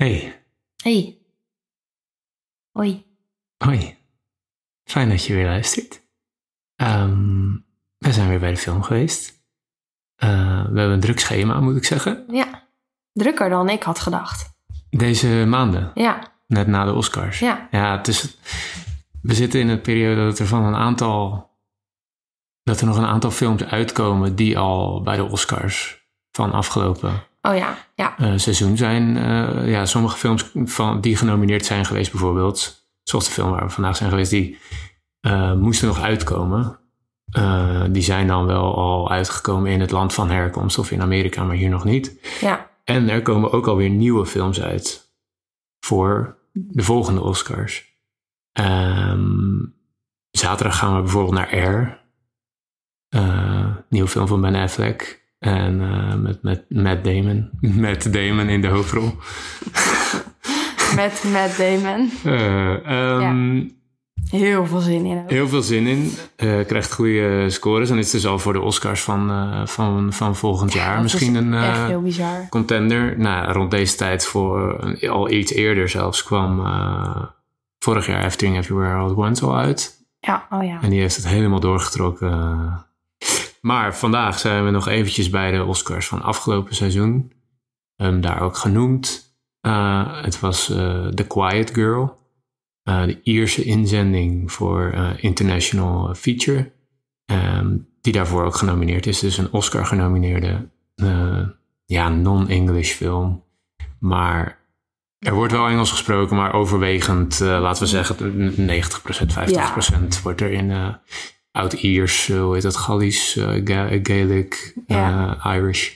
Hey, Hey. Hoi. hoi. Fijn dat je weer luistert. Ehm, we zijn weer bij de film geweest. Eh, we hebben een druk schema, moet ik zeggen. Ja. Drukker dan ik had gedacht. Deze maanden, Ja. net na de Oscars. Ja. Ja, het is, we zitten in een periode dat er van een aantal... dat er nog een aantal films uitkomen die al bij de Oscars van afgelopen Oh ja. Ja. eh, seizoen zijn. Eh, ja, sommige films van, die genomineerd zijn geweest bijvoorbeeld, zoals de film waar we vandaag zijn geweest, die eh, moesten nog uitkomen. Die zijn dan wel al uitgekomen in het land van herkomst of in Amerika, maar hier nog niet. Ja. En er komen ook alweer nieuwe films uit voor de volgende Oscars. Ehm, zaterdag gaan we bijvoorbeeld naar Air. Nieuwe film van Ben Affleck. En eh, met, met Matt Damon. Matt Damon in de hoofdrol. Met Matt Damon. Eh, ehm, Heel veel zin in. ook. Heel veel zin in. Eh, krijgt goede scores. En het is dus al voor de Oscars van, eh, van, van volgend jaar. Misschien is een eh, Echt heel bizar. contender. Nou, rond deze tijd voor al iets eerder zelfs kwam eh, vorig jaar Everything Everywhere All at Once al uit. Ja. Oh ja. En die heeft het helemaal doorgetrokken. Maar vandaag zijn we nog eventjes bij de Oscars van afgelopen seizoen. Ehm, daar ook genoemd. Eh, het was eh, The Quiet Girl. Eh, de Ierse inzending voor International Feature. Ehm, die daarvoor ook genomineerd is. Dus een Oscar genomineerde ja, non-English film. Maar er wordt wel Engels gesproken, maar overwegend, laten we zeggen, 90%, 50% wordt er in Oud-Iers, eh, hoe heet dat, Gallisch, eh, Ga- Gaelic, Ja. eh, Irish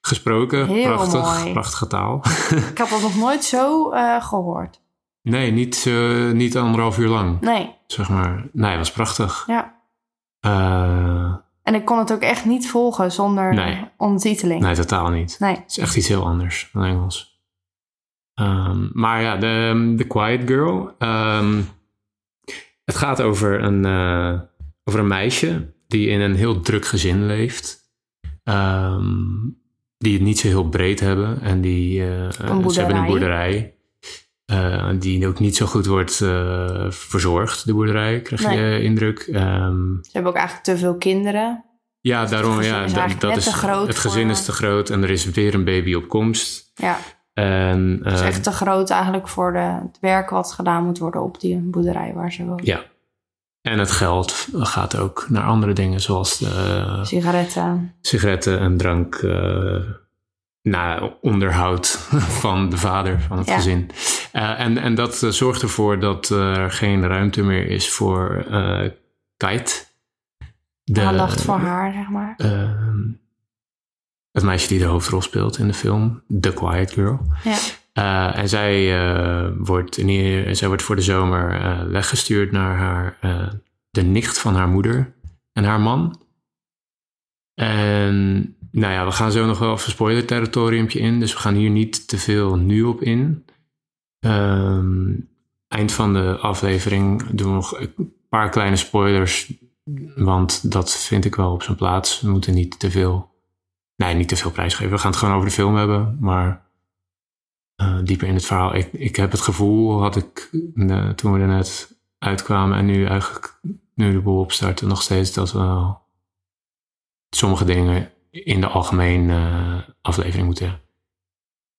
gesproken. Heel Prachtig, mooi. prachtige taal. Ik heb dat nog nooit zo eh, gehoord. nee, niet, niet anderhalf uur lang, Nee. zeg maar. Nee, het was prachtig. Ja. En ik kon het ook echt niet volgen zonder Nee. ondertiteling. nee, totaal niet. Nee. Het is echt iets heel anders dan Engels. Ehm, maar ja, de, The Quiet Girl. ehm, het gaat over een, over een meisje die in een heel druk gezin leeft. Ehm, die het niet zo heel breed hebben. En die, eh, ze hebben een boerderij. eh, die ook niet zo goed wordt eh, verzorgd, de boerderij, krijg je Nee. indruk. Ehm, Ze hebben ook eigenlijk te veel kinderen. ja, daarom, gezin ja, is dat, is, het gezin is te groot en er is weer een baby op komst. Ja. En, Het is eh, echt te groot eigenlijk voor de, het werk wat gedaan moet worden op die boerderij waar ze woont. Ja. En het geld gaat ook naar andere dingen, zoals de Sigaretten. sigaretten en drank. eh nou, onderhoud van de vader van het Ja. gezin. Eh, en, en dat eh, zorgt ervoor dat er geen ruimte meer is voor eh Kite. De, Aandacht voor haar, zeg maar. ehm, het meisje die de hoofdrol speelt in de film, The Quiet Girl. Ja. Eh, en zij, eh, wordt zij wordt voor de zomer eh, weggestuurd naar haar, de nicht van haar moeder en haar man. En nou ja, we gaan zo nog wel even spoiler territoriumpje in, dus we gaan hier niet te veel nu op in. Ehm, eind van de aflevering doen we nog een paar kleine spoilers, want dat vind ik wel op zijn plaats. We moeten niet te veel, nee, niet te veel prijs geven. We gaan het gewoon over de film hebben, maar eh, dieper in het verhaal. Ik, ik heb het gevoel, had ik eh, toen we er net uitkwamen en nu eigenlijk, nu de boel opstarten, nog steeds dat we sommige dingen in de algemene eh, aflevering moeten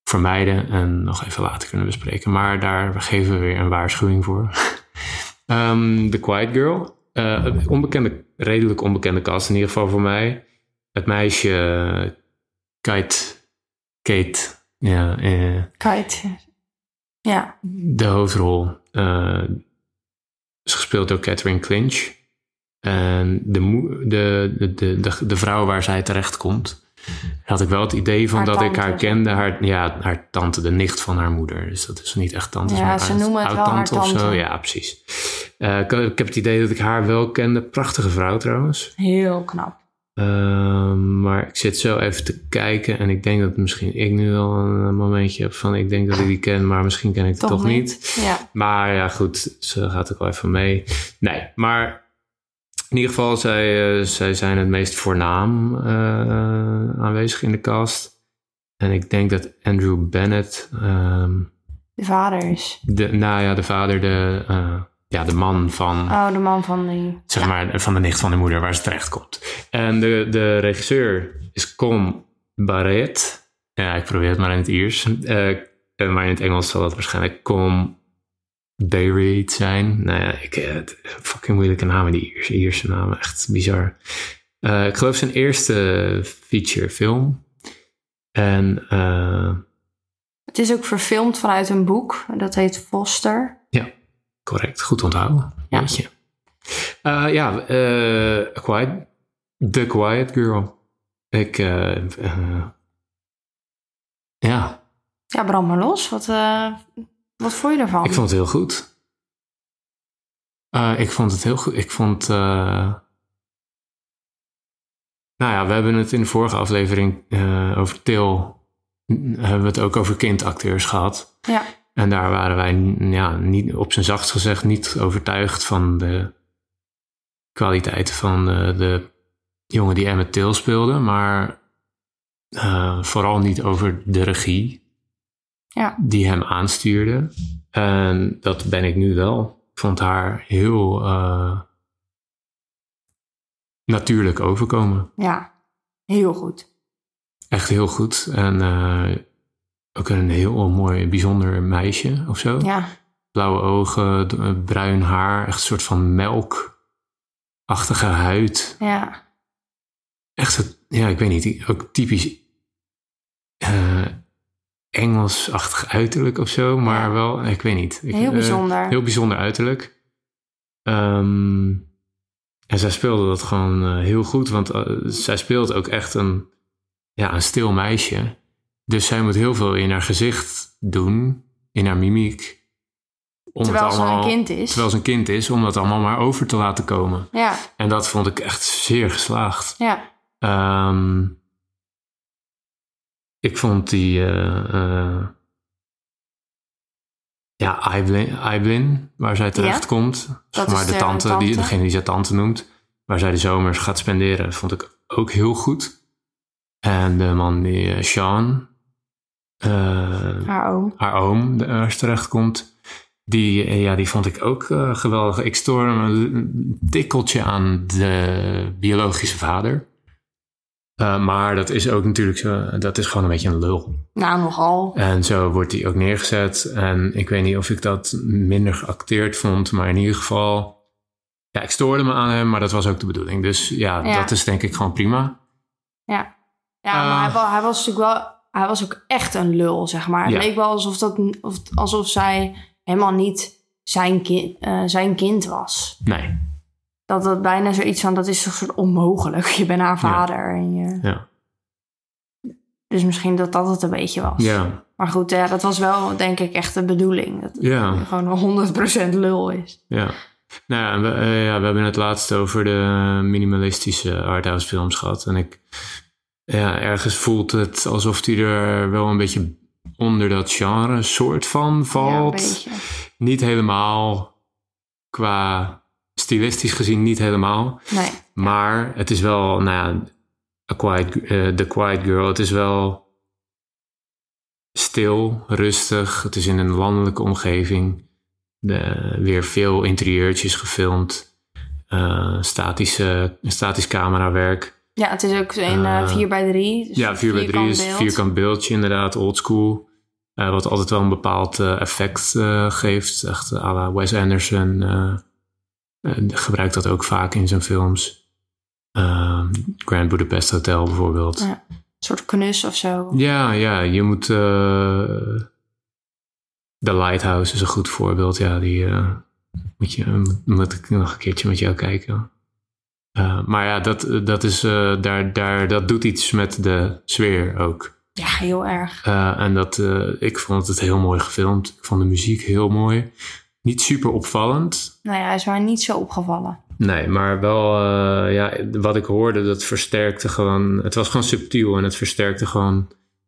vermijden en nog even later kunnen bespreken. Maar daar geven we weer een waarschuwing voor. Ehm, The Quiet Girl. Onbekende, redelijk onbekende cast in ieder geval voor mij. Het meisje Kate, Kate, ja, eh, Kite. Ja. de hoofdrol eh, is gespeeld door Catherine Clinch. En de, de, de, de, de, vrouw waar zij terecht komt, had ik wel het idee van Haar dat ik tante. haar kende. Haar, ja, haar tante, de nicht van haar moeder. Dus dat is niet echt tante. Ja, maar ze noemen het wel haar oud-tante of zo. tante. Ja, precies. Eh, ik, ik heb het idee dat ik haar wel kende. Prachtige vrouw trouwens. Heel knap. Ehm, maar ik zit zo even te kijken en ik denk dat misschien ik nu wel een momentje heb van ik denk dat ik die ken, maar misschien ken ik het Toch, toch, niet? niet. Ja. Maar ja, goed, ze gaat ook wel even mee. Nee, maar in ieder geval, zij, eh, zij zijn het meest voornaam eh, aanwezig in de cast. En ik denk dat Andrew Bennett, ehm, De vader is. de, nou ja, de vader, de, eh, ja, de man van, Oh, de man van die. zeg maar, van de nicht van de moeder waar ze terecht komt. En de, de regisseur is Com Barret. Ja, ik probeer het maar in het Iers. Eh, maar in het Engels zal dat waarschijnlijk Com Barret zijn. Nou ja, ik, eh, het- fucking moeilijke namen, die Ierse, Ierse namen. Echt bizar. Ik geloof zijn eerste feature film. En Het is ook verfilmd vanuit een boek. Dat heet Foster. Correct, goed onthouden. Ja. Eh, ja, A Quiet, The Quiet Girl. Ik, eh, ja, Ja, brand maar los. Wat, wat vond je ervan? ik vond het heel goed. Ik vond het heel goed. Ik vond. nou ja, we hebben het in de vorige aflevering over Til. Hebben we het ook over kindacteurs gehad. Ja, En daar waren wij ja, niet, op zijn zachtst gezegd niet overtuigd van de kwaliteiten van de, de jongen die Emmett Till speelde. Maar eh, vooral niet over de regie ja, die hem aanstuurde. En dat ben ik nu wel. Ik vond haar heel eh, natuurlijk overkomen. ja. Heel goed. Echt heel goed. En eh, ook een heel mooi, bijzonder meisje of zo. Ja, Blauwe ogen, eh, bruin haar, echt een soort van melkachtige huid. ja. Echt zo, ja, ik weet niet, ook typisch eh, Engelsachtig uiterlijk of zo, maar Ja. wel, ik weet niet. Ik, Heel eh, bijzonder. heel bijzonder uiterlijk. Ehm, en zij speelde dat gewoon heel goed, want zij speelt ook echt een, ja, een stil meisje. Dus zij moet heel veel in haar gezicht doen, in haar mimiek. Om Terwijl het ze een kind is. Terwijl ze een kind is, om dat allemaal maar over te laten komen. Ja, En dat vond ik echt zeer geslaagd. ja, Ehm, ik vond die. eh, ja, Aiblin, Aiblin, waar zij terecht komt. Zeg maar de de tante, tante. Die, degene die zij tante noemt. Waar zij de zomers gaat spenderen, vond ik ook heel goed. En de man die, eh, Sean, haar oom. haar oom, de- waar ze terecht komt. Die, eh, ja, die vond ik ook eh, geweldig. Ik stoor een tikkeltje aan de biologische vader. Eh, maar dat is ook natuurlijk zo, dat is gewoon een beetje een lul. Nou, nogal. En zo wordt hij ook neergezet. En ik weet niet of ik dat minder geacteerd vond, maar in ieder geval. Ja, ik stoorde me aan hem, maar dat was ook de bedoeling. Dus ja, Ja. dat is denk ik gewoon prima. Ja, ja Eh. maar hij, hij was natuurlijk wel... Hij was ook echt een lul, zeg maar. Het Ja. leek wel alsof, dat, of, alsof zij helemaal niet zijn, kind zijn kind was. Nee, Dat dat bijna zoiets van, dat is toch soort onmogelijk. Je bent haar vader. En je, ja. dus misschien dat dat het een beetje was. Ja, Maar goed, ja, dat was wel denk ik echt de bedoeling. Dat het ja. gewoon een 100% lul is. Ja. Nou ja, we, eh, ja, we hebben het laatst over de minimalistische arthouse films gehad. En ik, ja, ergens voelt het alsof hij er wel een beetje onder dat genre soort van valt. niet helemaal, qua stilistisch gezien niet helemaal. Nee, Maar het is wel, nou ja, A Quiet, eh, The Quiet Girl. Het is wel stil, rustig. Het is in een landelijke omgeving. De, weer veel interieurtjes gefilmd. Eh, statische, statisch camerawerk. Ja, het is ook in eh Eh, 4 bij 3 Dus ja, 4 bij 3 is beeld. vierkant beeldje inderdaad, oldschool. Eh wat altijd wel een bepaald eh, effect eh, geeft. Echt eh, à la Wes Anderson eh, eh, gebruikt dat ook vaak in zijn films. Eh, Grand Budapest Hotel bijvoorbeeld. Ja. Een soort knus of zo. Ja, ja, je moet... eh The Lighthouse is een goed voorbeeld. Ja, die eh, moet, je, moet, moet ik nog een keertje met jou kijken. Eh, maar ja, dat, dat, is, eh, daar, daar, dat doet iets met de sfeer ook. Ja, heel erg. Eh, en dat, eh, ik vond het heel mooi gefilmd. Ik vond de muziek heel mooi. Niet super opvallend. Nou ja, hij is mij niet zo opgevallen. Nee, maar wel, eh, ja, wat ik hoorde, dat versterkte gewoon. Het was gewoon subtiel en het versterkte gewoon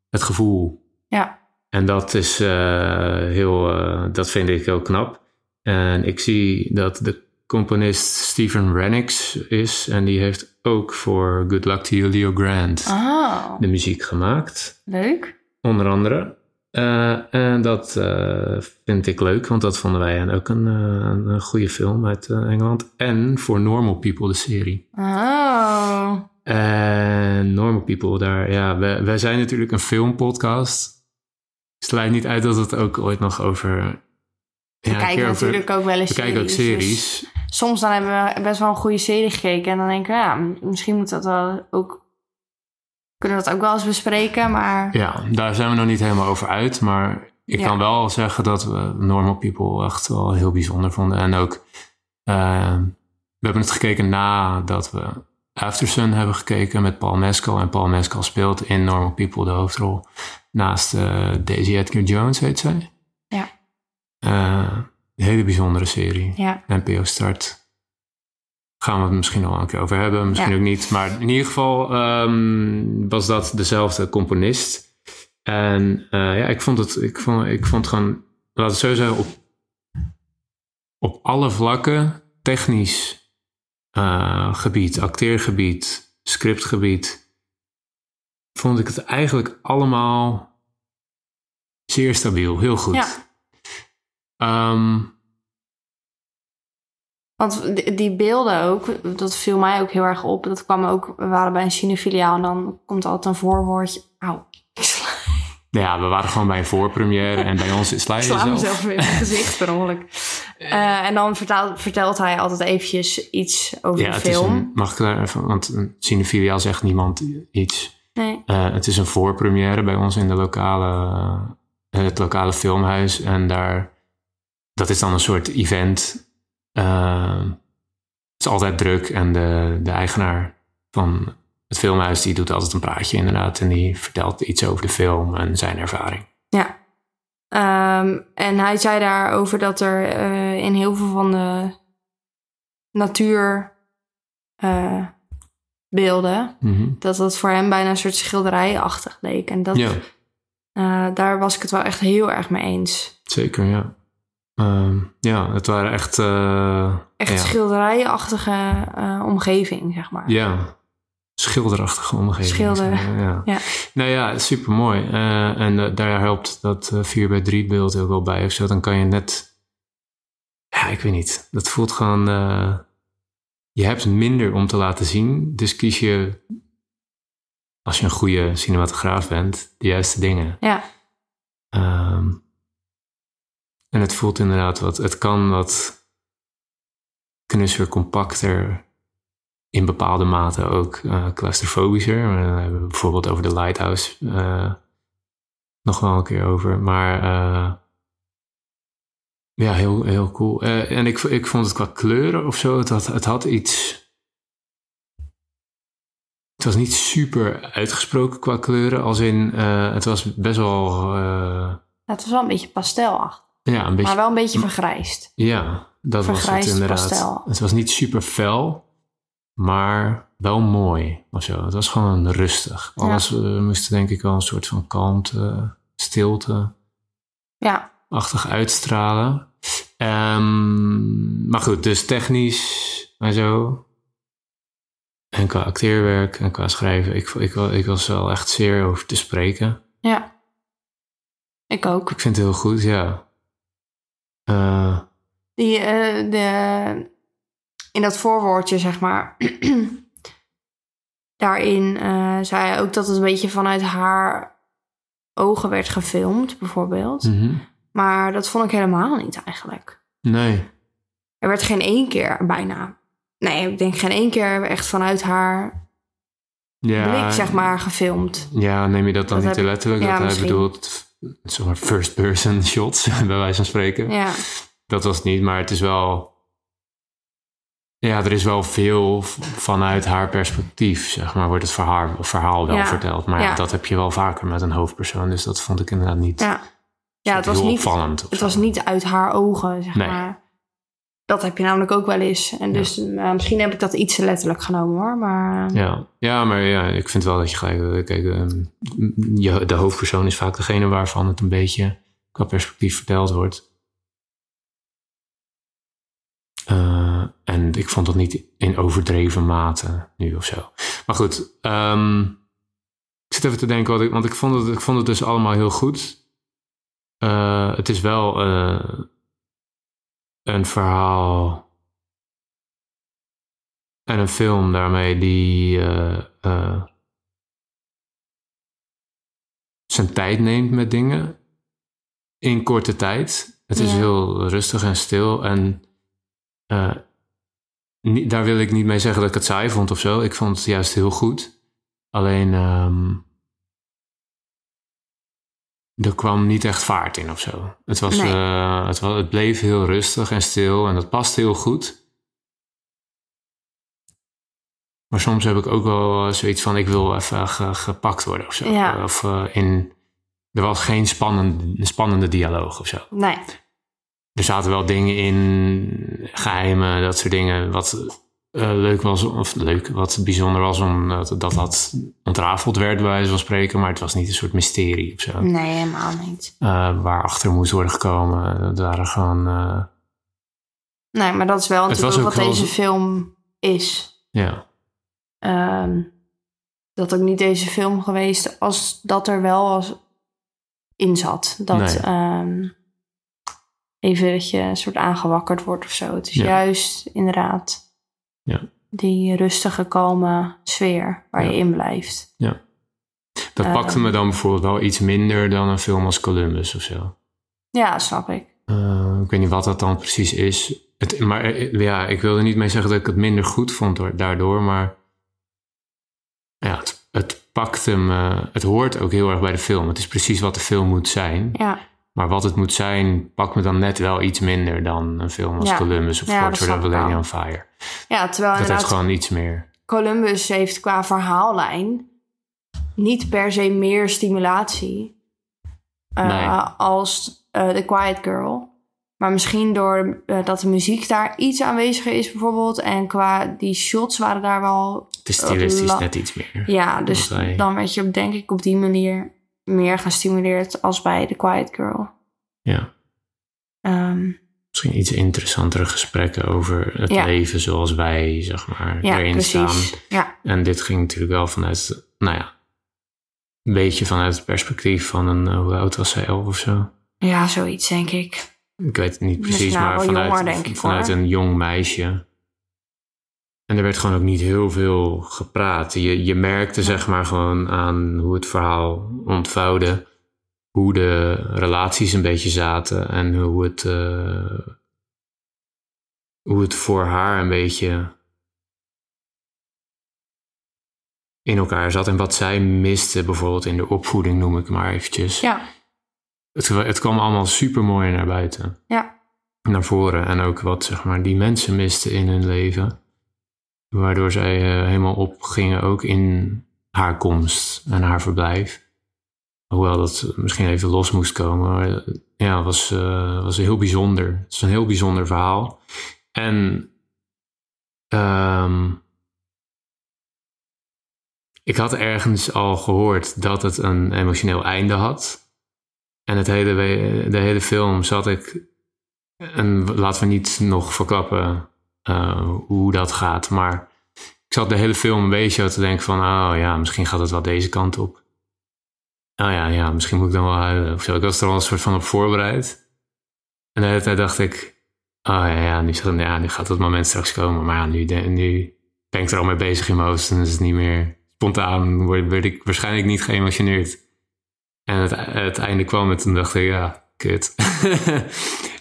het gevoel. Ja, En dat is eh, heel, eh, dat vind ik heel knap. En ik zie dat de componist Steven Renix is. En die heeft ook voor Good Luck to You, Leo Grant, Oh, de muziek gemaakt. leuk. Onder andere. Eh, en dat eh, vind ik leuk, want dat vonden wij ook een, eh, een, een goede film uit Engeland. En voor Normal People, de serie. Oh, En Normal People, daar, ja, wij, wij zijn natuurlijk een filmpodcast. Sluit niet uit dat het ook ooit nog over. We ja, kijken natuurlijk ook wel eens We kijken ook series, series. dus soms dan hebben we best wel een goede serie gekeken. En dan denken we, ja, misschien moet dat wel ook... Kunnen we dat ook wel eens bespreken, maar... Ja, daar zijn we nog niet helemaal over uit. Maar ik Ja. kan wel zeggen dat we Normal People echt wel heel bijzonder vonden. En ook, eh, we hebben het gekeken nadat we Aftersun hebben gekeken met Paul Mescal. En Paul Mescal speelt in Normal People de hoofdrol. Naast eh, Daisy Edgar Jones, heet zij. Ja. Eh, een hele bijzondere serie. Ja, NPO Start. Gaan we het misschien nog wel een keer over hebben, misschien Ja. ook niet. Maar in ieder geval ehm, was dat dezelfde componist. En eh, ja, ik vond het, ik vond, ik vond gewoon, laat het zo zeggen, op, op alle vlakken, technisch eh, gebied, acteergebied, scriptgebied, vond ik het eigenlijk allemaal zeer stabiel, heel goed. Ja. Ehm, want die- beelden ook, dat viel mij ook heel erg op. Dat kwam ook, we waren bij een cinefiliaal en dan komt altijd een voorwoordje. Auw, ik sla, Ja, we waren gewoon bij een voorpremière en bij ons sla ik je sla jezelf. mezelf weer in mijn gezicht per ongeluk. Eh, en dan vertelt, vertelt hij altijd eventjes iets over Ja, de het is film. een, mag ik daar even, want een cinefiliaal zegt niemand iets. Nee. Eh, het is een voorpremière bij ons in de lokale, eh, het lokale filmhuis. En daar, dat is dan een soort event. Eh, het is altijd druk en de, de eigenaar van het filmhuis die doet altijd een praatje inderdaad. En die vertelt iets over de film en zijn ervaring. Ja. Ehm, en hij zei daarover dat er eh, in heel veel van de natuurbeelden, beelden, Mhm. dat dat voor hem bijna een soort schilderijachtig leek. En dat, Ja, eh, daar was ik het wel echt heel erg mee eens. zeker, ja. Ehm, ja, het waren echt... eh, Echt ja. schilderijachtige eh, omgeving, zeg maar. Ja, schilderachtige omgeving. Schilder. Ja. Ja. Nou ja, super mooi. en eh, daar helpt dat eh 4 bij 3 beeld ook wel bij of zo. Dan kan je net. Ja, ik weet niet. Dat voelt gewoon. je hebt minder om te laten zien. Dus kies je. Als je een goede cinematograaf bent, de juiste dingen. Ja, Ehm, en het voelt inderdaad wat. Het kan wat knusser, compacter. In bepaalde mate ook eh claustrofobischer. Daar hebben we bijvoorbeeld over de Lighthouse eh, nog wel een keer over. Maar eh, ja, heel, heel cool. En ik, ik vond het qua kleuren of zo, het had, het had iets. Het was niet super uitgesproken qua kleuren. Als in, het was best wel. het was wel een beetje pastelachtig. Ja, een beetje Maar wel een beetje vergrijsd. ja, dat was het inderdaad. pastel. Het was niet super fel, maar wel mooi of zo. Het was gewoon rustig. Alles eh, moest denk ik wel een soort van kalmte, stilte Ja, achtig uitstralen. Ehm, maar goed, dus technisch en zo. En qua acteerwerk en qua schrijven. Ik, ik, ik was wel echt zeer over te spreken. ja. Ik ook. Ik vind het heel goed, ja. Eh, Die, eh, de, in dat voorwoordje, zeg maar. daarin eh, zei hij ook dat het een beetje vanuit haar ogen werd gefilmd, bijvoorbeeld. mhm. Maar dat vond ik helemaal niet eigenlijk. Nee. Er werd geen één keer bijna. Nee, ik denk geen één keer echt vanuit haar Ja, blik, zeg maar, gefilmd. Ja, neem je dat dan Dat niet te heb letterlijk? ja, dat hij bedoelt, zeg maar, first person shots, bij wijze van spreken. Ja, Dat was het niet, maar het is wel... Ja, er is wel veel vanuit haar perspectief, zeg maar, wordt het verhaal, verhaal wel Ja, verteld. Maar ja. dat heb je wel vaker met een hoofdpersoon, dus dat vond ik inderdaad niet ja. ja het was niet opvallend. Het zo. was niet uit haar ogen, zeg Nee. maar. Dat heb je namelijk ook wel eens. En dus eh, misschien heb ik dat iets te letterlijk genomen hoor. Maar eh, Ja. ja, maar ja, ik vind wel dat je gelijk... Kijk, ehm, je, de hoofdpersoon is vaak degene waarvan het een beetje qua perspectief verteld wordt. Eh, en ik vond dat niet in overdreven mate nu of zo. Maar goed, ehm, ik zit even te denken, wat ik, want ik vond, het, ik vond het dus allemaal heel goed. Eh, het is wel eh, een verhaal en een film daarmee die zijn tijd neemt met dingen in korte tijd. Het is heel rustig en stil en eh, niet- daar wil ik niet mee zeggen dat ik het saai vond of zo. Ik vond het juist heel goed. Alleen ehm, er kwam niet echt vaart in of zo. Het, was, Nee. eh, het, bleef heel rustig en stil en dat past heel goed. Maar soms heb ik ook wel zoiets van: ik wil even ge- gepakt worden of zo. Ja. Of eh, in. Er was geen spannende, spannende dialoog of zo. Nee. Er zaten wel dingen in, geheimen, dat soort dingen, wat eh, leuk was, of leuk, wat bijzonder was, omdat dat dat ontrafeld werd, bij wijze van spreken, maar het was niet een soort mysterie of zo, Nee, helemaal niet. eh, waar achter moest worden gekomen. Het waren gewoon, eh, Nee, maar dat is wel natuurlijk wat wel deze film is. ja, Ehm, dat ook niet deze film geweest als dat er wel was in zat. Dat Nee. ehm, even dat je een soort aangewakkerd wordt of zo. Het is Ja. juist inderdaad Ja. die rustige, kalme sfeer waar Ja. je in blijft. dat Eh. pakte me dan bijvoorbeeld wel iets minder dan een film als Columbus of zo. Ja, snap ik. Eh, ik weet niet wat dat dan precies is. Het, maar eh, ja, ik wilde niet mee zeggen dat ik het minder goed vond door- daardoor, maar ja, het, het pakte me. Het hoort ook heel erg bij de film. Het is precies wat de film moet zijn. Ja, Maar wat het moet zijn, pakt me dan net wel iets minder dan een film als Ja. Columbus of Ja, Portrait of a Lady on Fire. ja terwijl Dat heeft gewoon iets meer. Columbus heeft qua verhaallijn niet per se meer stimulatie eh, Nee. als eh The Quiet Girl. Maar misschien door eh, dat de muziek daar iets aanweziger is bijvoorbeeld. En qua die shots waren daar wel... Het is stilistisch net iets meer. Ja, dus dan werd je denk ik op die manier meer gestimuleerd als bij The Quiet Girl. Ja. Ehm, Misschien iets interessantere gesprekken over het Ja. leven zoals wij, zeg maar, ja, erin precies. staan. Ja, En dit ging natuurlijk wel vanuit, nou ja, een beetje vanuit het perspectief van een, hoe oud was zij, elf of zo? ja, zoiets denk ik. Ik weet het niet precies, nou maar vanuit, jonger, denk ik, vanuit een jong meisje. En er werd gewoon ook niet heel veel gepraat. Je, je merkte zeg maar gewoon aan hoe het verhaal ontvouwde, hoe de relaties een beetje zaten en hoe het, eh, hoe het voor haar een beetje in elkaar zat en wat zij miste bijvoorbeeld in de opvoeding, noem ik maar eventjes. Ja, Het, het kwam allemaal super mooi naar buiten ja, naar voren. En ook wat zeg maar, die mensen misten in hun leven. Waardoor zij eh, helemaal opgingen ook in haar komst en haar verblijf. Hoewel dat misschien even los moest komen. Eh, ja, het was, eh, was heel bijzonder. Het is een heel bijzonder verhaal. En ehm, ik had ergens al gehoord dat het een emotioneel einde had. En het hele, de hele film zat ik en laten we niet nog verklappen eh, hoe dat gaat. Maar ik zat de hele film een beetje te denken van... Oh ja, misschien gaat het wel deze kant op. Oh ja, ja, misschien moet ik dan wel huilen of zo. Ik was er al een soort van op voorbereid. En de hele tijd dacht ik... Oh ja, ja, nu, gaat het moment straks komen. Maar ja, nu, nu ben ik er al mee bezig in mijn hoofd. En is het niet meer spontaan. Word, word ik waarschijnlijk niet geëmotioneerd. En het, het einde kwam en toen dacht ik... Ja, kut.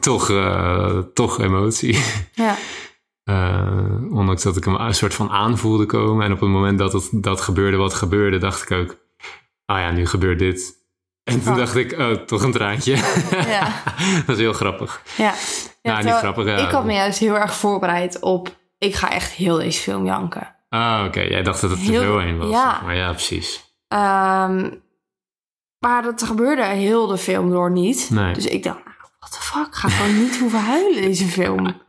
toch, eh, toch emotie. ja. Eh, ondanks dat ik hem een soort van aanvoelde komen. En op het moment dat het, dat gebeurde wat gebeurde, dacht ik ook... Ah ja, nu gebeurt dit. En toen Oh. dacht ik, oh, toch een traantje. Ja. dat is heel grappig. Ja, ja Nou, niet grappig, ja. Ik had me juist heel erg voorbereid op... Ik ga echt heel deze film janken. Ah, oké. Jij dacht dat het Heel- er zo heen was. ja. Maar ja, precies. Ehm, maar dat gebeurde heel de film door niet. Nee. Dus ik dacht, what the fuck? Ik ga gewoon niet hoeven huilen deze film.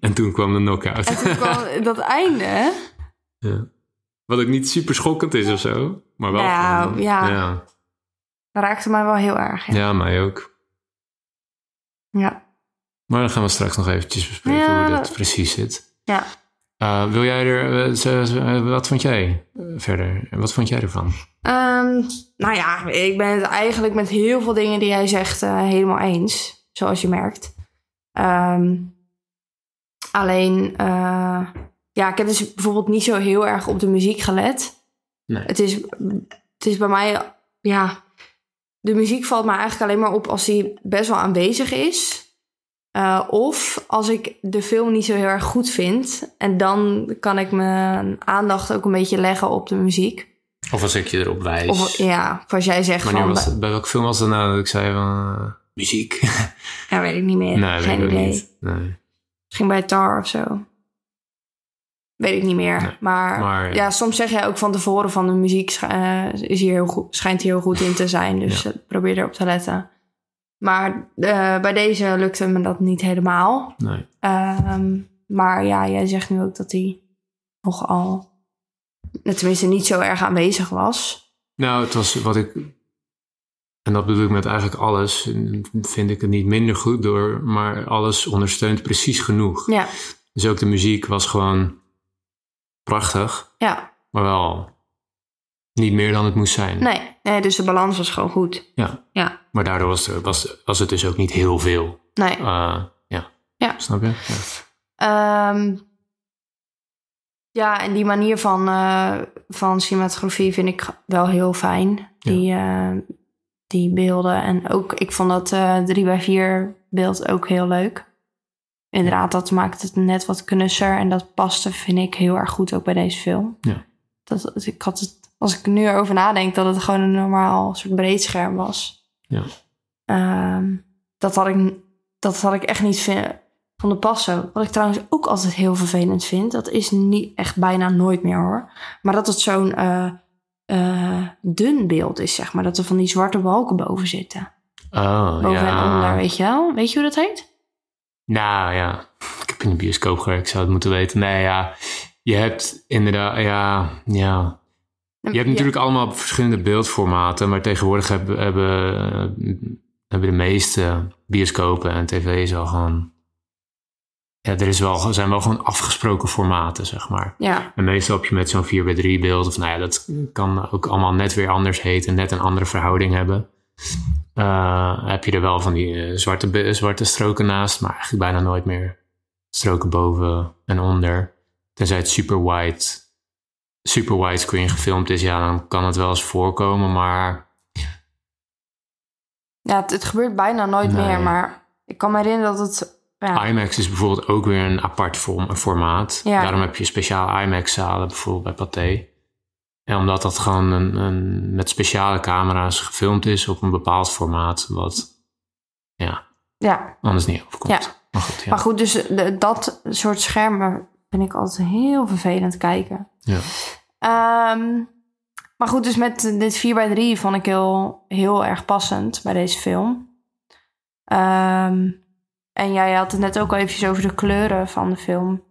En toen kwam de knockout. En toen kwam dat einde. ja. Wat ook niet super schokkend is of zo. Maar wel Nou, gewoon- ja. ja. Dat raakte mij wel heel erg. Ja. Ja, mij ook. ja. Maar dan gaan we straks nog eventjes bespreken Ja, hoe dat precies zit. Ja. Eh, wil jij er, eh, eh, wat vond jij verder? Wat vond jij ervan? Ehm, nou ja, ik ben het eigenlijk met heel veel dingen die jij zegt helemaal eens. Zoals je merkt. Ehm, alleen, eh, ja, ik heb dus bijvoorbeeld niet zo heel erg op de muziek gelet. Nee. Het is, het is bij mij, ja, de muziek valt me eigenlijk alleen maar op als die best wel aanwezig is. Eh, of als ik de film niet zo heel erg goed vind. En dan kan ik mijn aandacht ook een beetje leggen op de muziek. Of als ik je erop wijs. Of ja, zoals jij zegt van... was het, bij welke film was het nou dat ik zei van eh, muziek? Ja, weet ik niet meer. nee, weet Geen ik idee. niet. Nee. Misschien bij Tar of zo. Weet ik niet meer. Nee, maar, maar, ja. ja. soms zeg jij ook van tevoren van de muziek eh, is hier heel goed, schijnt hier heel goed in te zijn. Dus Ja. eh, probeer erop te letten. Maar eh, bij deze lukte me dat niet helemaal. Nee. Ehm, maar ja, jij zegt nu ook dat hij nogal... Tenminste, niet zo erg aanwezig was. Nou, het was wat ik. En dat bedoel ik met eigenlijk alles. Vind ik het niet minder goed door, maar alles ondersteunt precies genoeg. Ja, Dus ook de muziek was gewoon prachtig, ja. maar wel niet meer dan het moest zijn. Nee, nee, dus de balans was gewoon goed. Ja. Ja. Maar daardoor was, er, was, was het dus ook niet heel veel. Nee. Eh, ja. Ja. Snap je? Ja. Ehm, ja, en die manier van, eh, van cinematografie vind ik wel heel fijn. Die, eh, die beelden. En ook, ik vond dat eh 3 bij 4 beeld ook heel leuk. Inderdaad, dat maakt het net wat knusser. En dat paste, vind ik, heel erg goed ook bij deze film. Ja. Dat, ik had het, als ik nu over nadenk, dat het gewoon een normaal soort breedscherm was. Ja. Ehm, dat, had ik, dat had ik echt niet vind, van de passen. Wat ik trouwens ook altijd heel vervelend vind, dat is niet echt bijna nooit meer hoor. Maar dat het zo'n eh, eh, dun beeld is, zeg maar. Dat er van die zwarte balken boven zitten. Oh, Boven ja. en onder, weet je wel? Weet je hoe dat heet? Nou ja, ik heb in de bioscoop gewerkt, ik zou het moeten weten. Nee, ja, je hebt inderdaad, ja, ja. Je hebt natuurlijk allemaal verschillende beeldformaten, maar tegenwoordig hebben, hebben, hebben de meeste bioscopen en tv's al gewoon... Ja, er is wel, zijn wel gewoon afgesproken formaten, zeg maar. Ja, En meestal heb je met zo'n 4 bij 3 beeld, of nou ja, dat kan ook allemaal net weer anders heten, net een andere verhouding hebben. Eh, heb je er wel van die eh, zwarte, zwarte stroken naast, maar eigenlijk bijna nooit meer stroken boven en onder. Tenzij het super wide, super widescreen gefilmd is, ja, dan kan het wel eens voorkomen, maar ja het, het gebeurt bijna nooit Nee. meer. Maar ik kan me herinneren dat het... Ja, IMAX is bijvoorbeeld ook weer een apart vorm, formaat. Ja. Daarom heb je speciale IMAX-zalen, bijvoorbeeld bij Pathé. En omdat dat gewoon een, een, met speciale camera's gefilmd is op een bepaald formaat, wat ja, ja. anders niet overkomt. Ja. Maar goed, ja. Maar goed, dus de- dat soort schermen vind ik altijd heel vervelend kijken. Ja. Ehm, maar goed, dus met dit 4 bij 3 vond ik heel, heel erg passend bij deze film. Ehm, en jij had het net ook al eventjes over de kleuren van de film.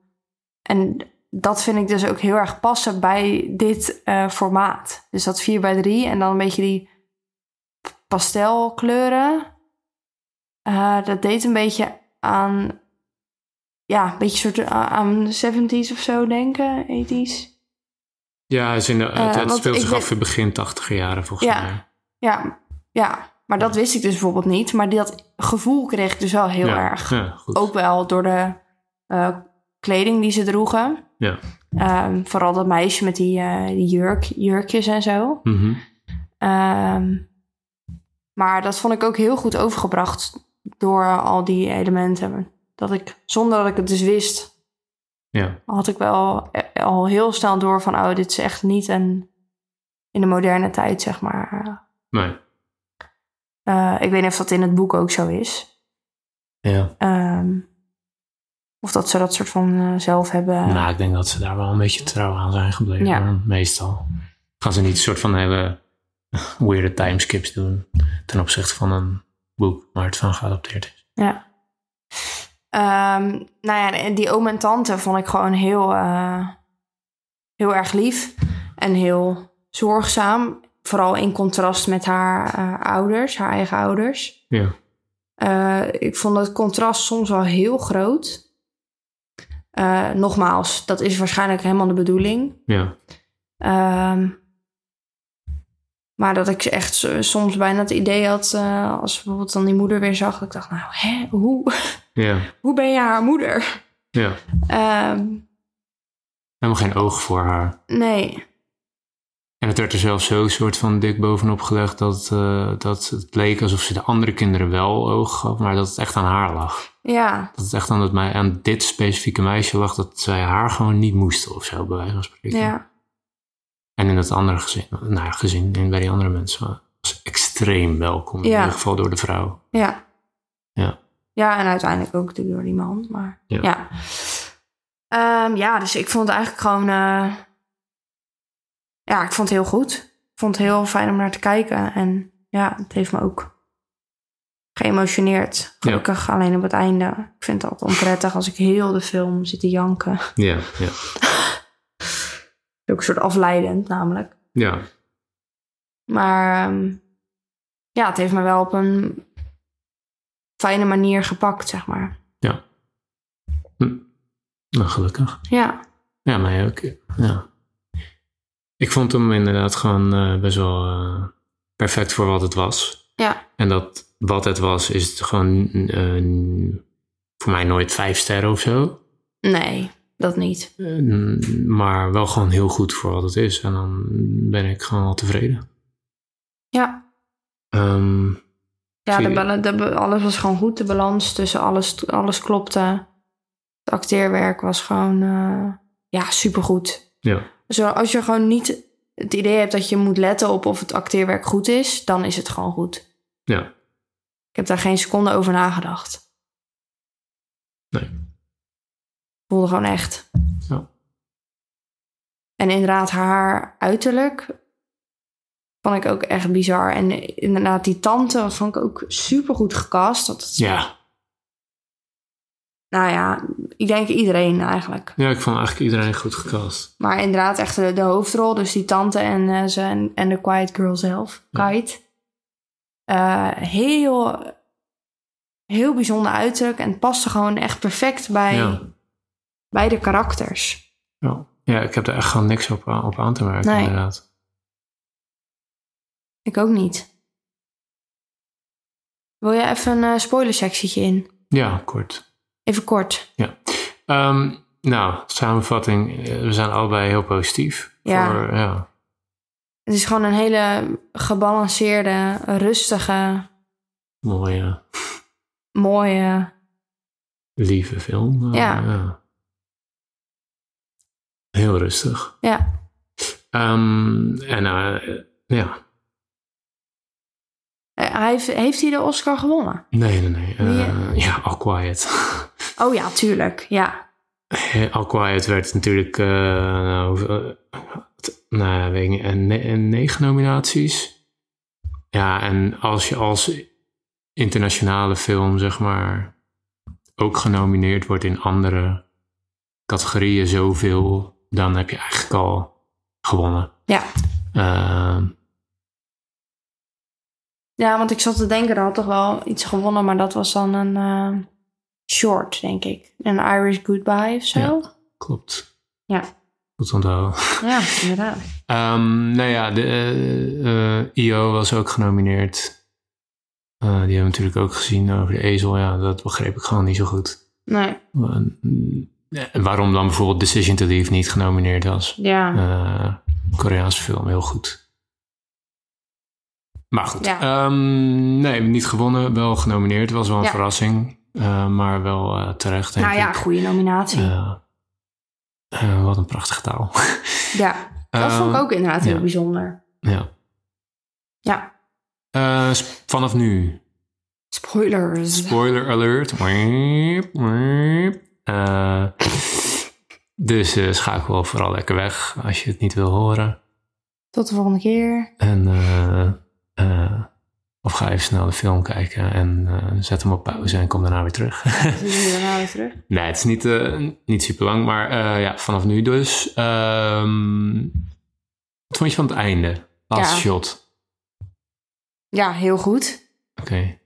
En dat vind ik dus ook heel erg passen bij dit eh, formaat. Dus dat 4 bij 3 en dan een beetje die pastelkleuren. Eh, dat deed een beetje aan, ja, een beetje soort a- aan de 70s of zo denken, 80s. Ja, het, is in de, Eh, het, het want speelt zich af in begin tachtiger jaren volgens Ja. mij. Ja, ja, maar dat wist ik dus bijvoorbeeld niet. Maar dat gevoel kreeg ik dus wel heel ja. erg. Ja, goed. Ook wel door de eh, kleding die ze droegen. Ja. Ehm, vooral dat meisje met die, die jurk, jurkjes en zo. Mhm. Ehm, maar dat vond ik ook heel goed overgebracht door al die elementen. Dat ik, zonder dat ik het dus wist, ja. had ik wel eh, al heel snel door van... oh, dit is echt niet een... in de moderne tijd, zeg maar. Nee. Eh, ik weet niet of dat in het boek ook zo is. Ja. Ehm, of dat ze dat soort van eh, zelf hebben. Nou, ik denk dat ze daar wel een beetje trouw aan zijn gebleven. Ja. Meestal. Gaan ze niet een soort van hele weirde timeskips doen ten opzichte van een boek waar het van geadapteerd is. Ja. Ehm, nou ja, die oom en tante vond ik gewoon heel, eh, heel erg lief. En heel zorgzaam. Vooral in contrast met haar eh, ouders, haar eigen ouders. Ja. Eh, ik vond het contrast soms wel heel groot. Eh, nogmaals, dat is waarschijnlijk helemaal de bedoeling. Ja. Ehm, maar dat ik echt soms bijna het idee had, als bijvoorbeeld dan die moeder weer zag, dat ik dacht, nou, hè, hoe, Ja. hoe ben je haar moeder? Ja. Ehm, Helemaal geen oog voor haar. nee, En het werd er zelfs zo soort van dik bovenop gelegd dat, eh, dat het leek alsof ze de andere kinderen wel oog gaf, maar dat het echt aan haar lag. ja, Dat het echt aan, het, mei- aan dit specifieke meisje lag dat zij haar gewoon niet moesten of zo, bij wijze van spreken. ja, En in het andere gezin, nou gezin en bij die andere mensen was extreem welkom. In Ja. ieder geval door de vrouw. ja. Ja. Ja, en uiteindelijk ook natuurlijk door die man, maar Ja. ja. Ehm, ja, dus ik vond het eigenlijk gewoon, eh, ja, ik vond het heel goed. Ik vond het heel fijn om naar te kijken en ja, het heeft me ook geëmotioneerd. Gelukkig alleen op het einde. Ik vind het altijd onprettig als ik heel de film zit te janken. Ja, ja. Ook een soort afleidend namelijk. Ja, Maar ehm, ja, het heeft me wel op een fijne manier gepakt, zeg maar. nou gelukkig. Ja, Ja, mij ook. Ja. Ik vond hem inderdaad gewoon eh, best wel eh, perfect voor wat het was. ja, En dat wat het was, is het gewoon eh, voor mij nooit vijf sterren of zo. nee, dat niet. Maar wel gewoon heel goed voor wat het is. En dan ben ik gewoon al tevreden. Ja, Ehm, ja de alles was gewoon goed. De balans tussen alles, alles klopte. Het acteerwerk was gewoon ja, supergoed. ja, Zo, als je gewoon niet het idee hebt dat je moet letten op of het acteerwerk goed is, dan is het gewoon goed. ja, Ik heb daar geen seconde over nagedacht. Nee. Voelde gewoon echt. Ja. En inderdaad, haar uiterlijk vond ik ook echt bizar. En inderdaad, die tante vond ik ook super goed gecast. Dat ja. Nou ja, ik denk iedereen eigenlijk. Ja, ik vond eigenlijk iedereen goed gecast. Maar inderdaad, echt de, de hoofdrol, dus die tante en, eh, ze en, en de Quiet Girl zelf, Ja. Kite. Eh, heel, heel bijzonder uiterlijk en paste gewoon echt perfect bij, Ja. bij de karakters. Ja. ja, ik heb er echt gewoon niks op, aan- op aan te merken, Nee. inderdaad. Ik ook niet. Wil je even een eh, spoilersectietje in? Ja, kort. Even kort. Ehm, nou, samenvatting. eh, We zijn allebei heel positief. Ja. Voor, ja. Het is gewoon een hele gebalanceerde, rustige, Mooie, mooie. lieve film. Eh, Ja. Heel rustig. Ja, Ehm, en eh, ja, hij heeft, heeft hij de Oscar gewonnen? nee, nee, nee. Eh, Wie- ja, All Quiet. Oh ja, tuurlijk. Ja. All Quiet werd natuurlijk, eh, nou, nou weet ik en ne- en negen nominaties. Ja, en als je als internationale film, zeg maar, ook genomineerd wordt in andere categorieën zoveel, dan heb je eigenlijk al gewonnen. Ja. Ehm, ja, want ik zat te denken, er had toch wel iets gewonnen, maar dat was dan een eh, short, denk ik. Een Irish Goodbye of zo. Ja. klopt. Ja. Goed onthouden. Ja, inderdaad. Ehm, nou ja, de eh, eh, IO was ook genomineerd. Die hebben we natuurlijk ook gezien over de ezel. Ja, dat begreep ik gewoon niet zo goed. Nee, waarom dan bijvoorbeeld Decision to Leave niet genomineerd was. ja. Koreaanse film, heel goed. Maar goed, Ja. Ehm, nee, niet gewonnen, wel genomineerd. Was wel een Ja. verrassing, eh, maar wel eh, terecht, denk nou ja, ik. goede nominatie. Eh, wat een prachtige taal. ja, dat vond ik Ehm, ook inderdaad heel bijzonder. Ja. Ja. Vanaf nu, Spoilers. spoiler alert. Dus schakel vooral lekker weg als je het niet wil horen. Tot de volgende keer. En, eh, of ga even snel de film kijken en eh, zet hem op pauze en kom daarna weer terug. Daarna weer terug. nee, het is niet, eh, niet super lang, maar ja, vanaf nu dus. Ehm, wat vond je van het einde? Laatste Ja. shot. Ja, heel goed. Oké. Eh,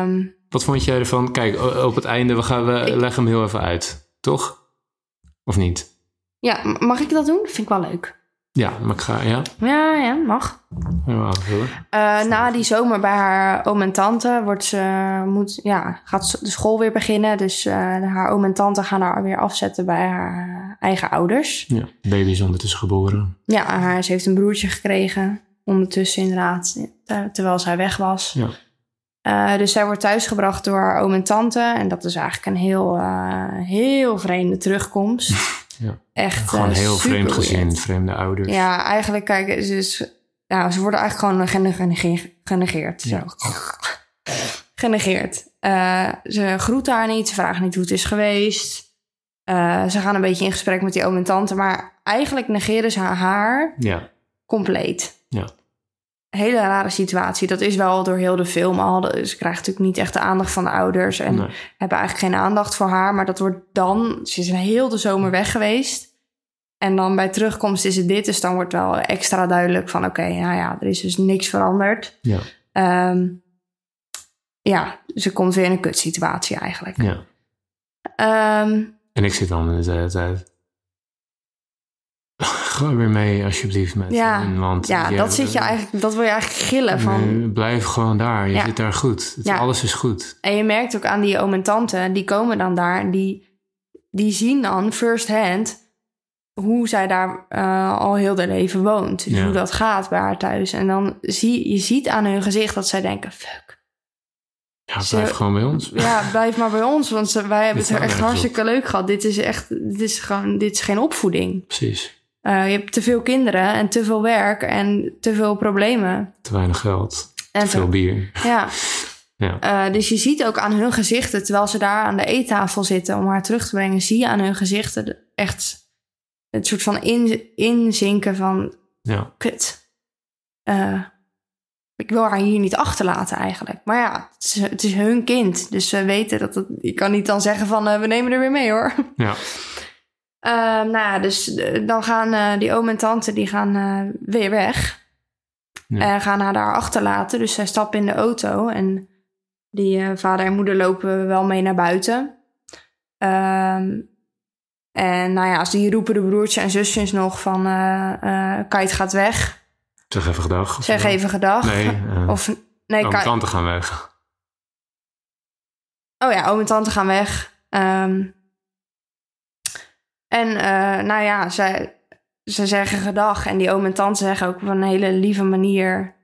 Ehm, Wat vond jij ervan? Kijk, op het einde, we gaan we Ik- leggen hem heel even uit. Toch? Of niet? ja, mag ik dat doen? Dat vind ik wel leuk. Ja, maar ik ga, ja, Ja, ja, mag. aanvullen. Eh, na die zomer bij haar oom en tante wordt ze, moet, ja, gaat de school weer beginnen. Dus eh, haar oom en tante gaan haar weer afzetten bij haar eigen ouders. Ja, de baby is ondertussen geboren. Ja, haar, ze heeft een broertje gekregen. Ondertussen inderdaad, terwijl zij weg was. Ja. Eh, dus zij wordt thuisgebracht door haar oom en tante. En dat is eigenlijk een heel, heel vreemde terugkomst. Ja. Echt Gewoon eh, heel super vreemd gezin, vreemde ouders. Ja, eigenlijk, kijk, ze, is, ja, ze worden eigenlijk gewoon gene- gene- genegeerd. Zo. Ja. Genegeerd. Eh, ze groeten haar niet, ze vragen niet hoe het is geweest. Eh, ze gaan een beetje in gesprek met die oom en tante, maar eigenlijk negeren ze haar Ja, compleet. Hele rare situatie. Dat is wel door heel de film al. Ze krijgt natuurlijk niet echt de aandacht van de ouders. En nee. hebben eigenlijk geen aandacht voor haar. Maar dat wordt dan... Ze is een heel de zomer weg geweest. En dan bij terugkomst is het dit. Dus dan wordt wel extra duidelijk van... Oké, nou ja, er is dus niks veranderd. Ja. Ehm, ja, ze komt weer in een kutsituatie eigenlijk. ja. Ehm, En ik zit dan de hele tijd... Ga weer mee, alsjeblieft, met Ja, hen, want ja, je- dat, zit je eigenlijk, dat wil je eigenlijk gillen van... Blijf gewoon daar. Je Ja. zit daar goed. Het- Ja. Alles is goed. En je merkt ook aan die oom en tante, die komen dan daar en die, die zien dan first hand hoe zij daar eh, al heel haar leven woont. Dus Ja. hoe dat gaat bij haar thuis. En dan zie je ziet aan hun gezicht dat zij denken, fuck. Ja, Ze- blijf gewoon bij ons. Ja, blijf maar bij ons, want ze- wij hebben Dit het er echt hartstikke leuk gehad. Dit is echt, dit is gewoon, dit is geen opvoeding. Precies. Eh, je hebt te veel kinderen en te veel werk en te veel problemen. Te weinig geld. En Te veel bier. Ja. Ja. Eh, dus je ziet ook aan hun gezichten, terwijl ze daar aan de eettafel zitten om haar terug te brengen, zie je aan hun gezichten echt het soort van in, inzinken van Ja. kut. Eh, ik wil haar hier niet achterlaten eigenlijk. Maar ja, het is, het is hun kind. Dus ze weten dat het. Je kan niet dan zeggen van we nemen er weer mee hoor. Ja. Eh, nou ja, dus eh, dan gaan eh, die oom en tante die gaan eh, weer weg. Ja. En gaan haar daar achterlaten. Dus zij stappen in de auto. En die vader en moeder lopen wel mee naar buiten. Ehm, en nou ja, die roepen de broertjes en zusjes nog van... Kite gaat weg. Zeg even gedag. Zeg even gedag. Nee, Of nee, oom en tante gaan weg. Oh ja, oom en tante gaan weg. Ehm, en eh, nou ja, zij, ze zeggen gedag. En die oom en tante zeggen ook op een hele lieve manier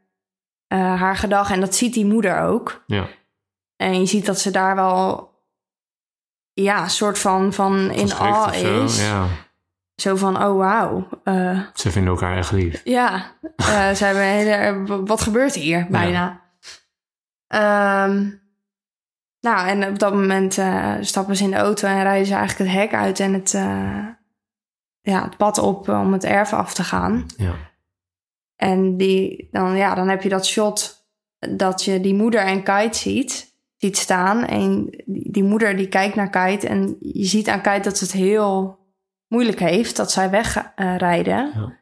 eh, haar gedag. En dat ziet die moeder ook. Ja. En je ziet dat ze daar wel, ja, een soort van, van in zo. is. Ja. Zo van, oh wauw. eh, Ze vinden elkaar echt lief. ja, ze hebben een hele, wat gebeurt hier bijna? Ehm, nou, en op dat moment eh, stappen ze in de auto en rijden ze eigenlijk het hek uit en het, eh, ja, het pad op om het erf af te gaan. Ja. En die, dan, ja, dan heb je dat shot dat je die moeder en Kite ziet, ziet staan. En die, die moeder die kijkt naar Kite en je ziet aan Kite dat ze het heel moeilijk heeft dat zij wegrijden. Ja.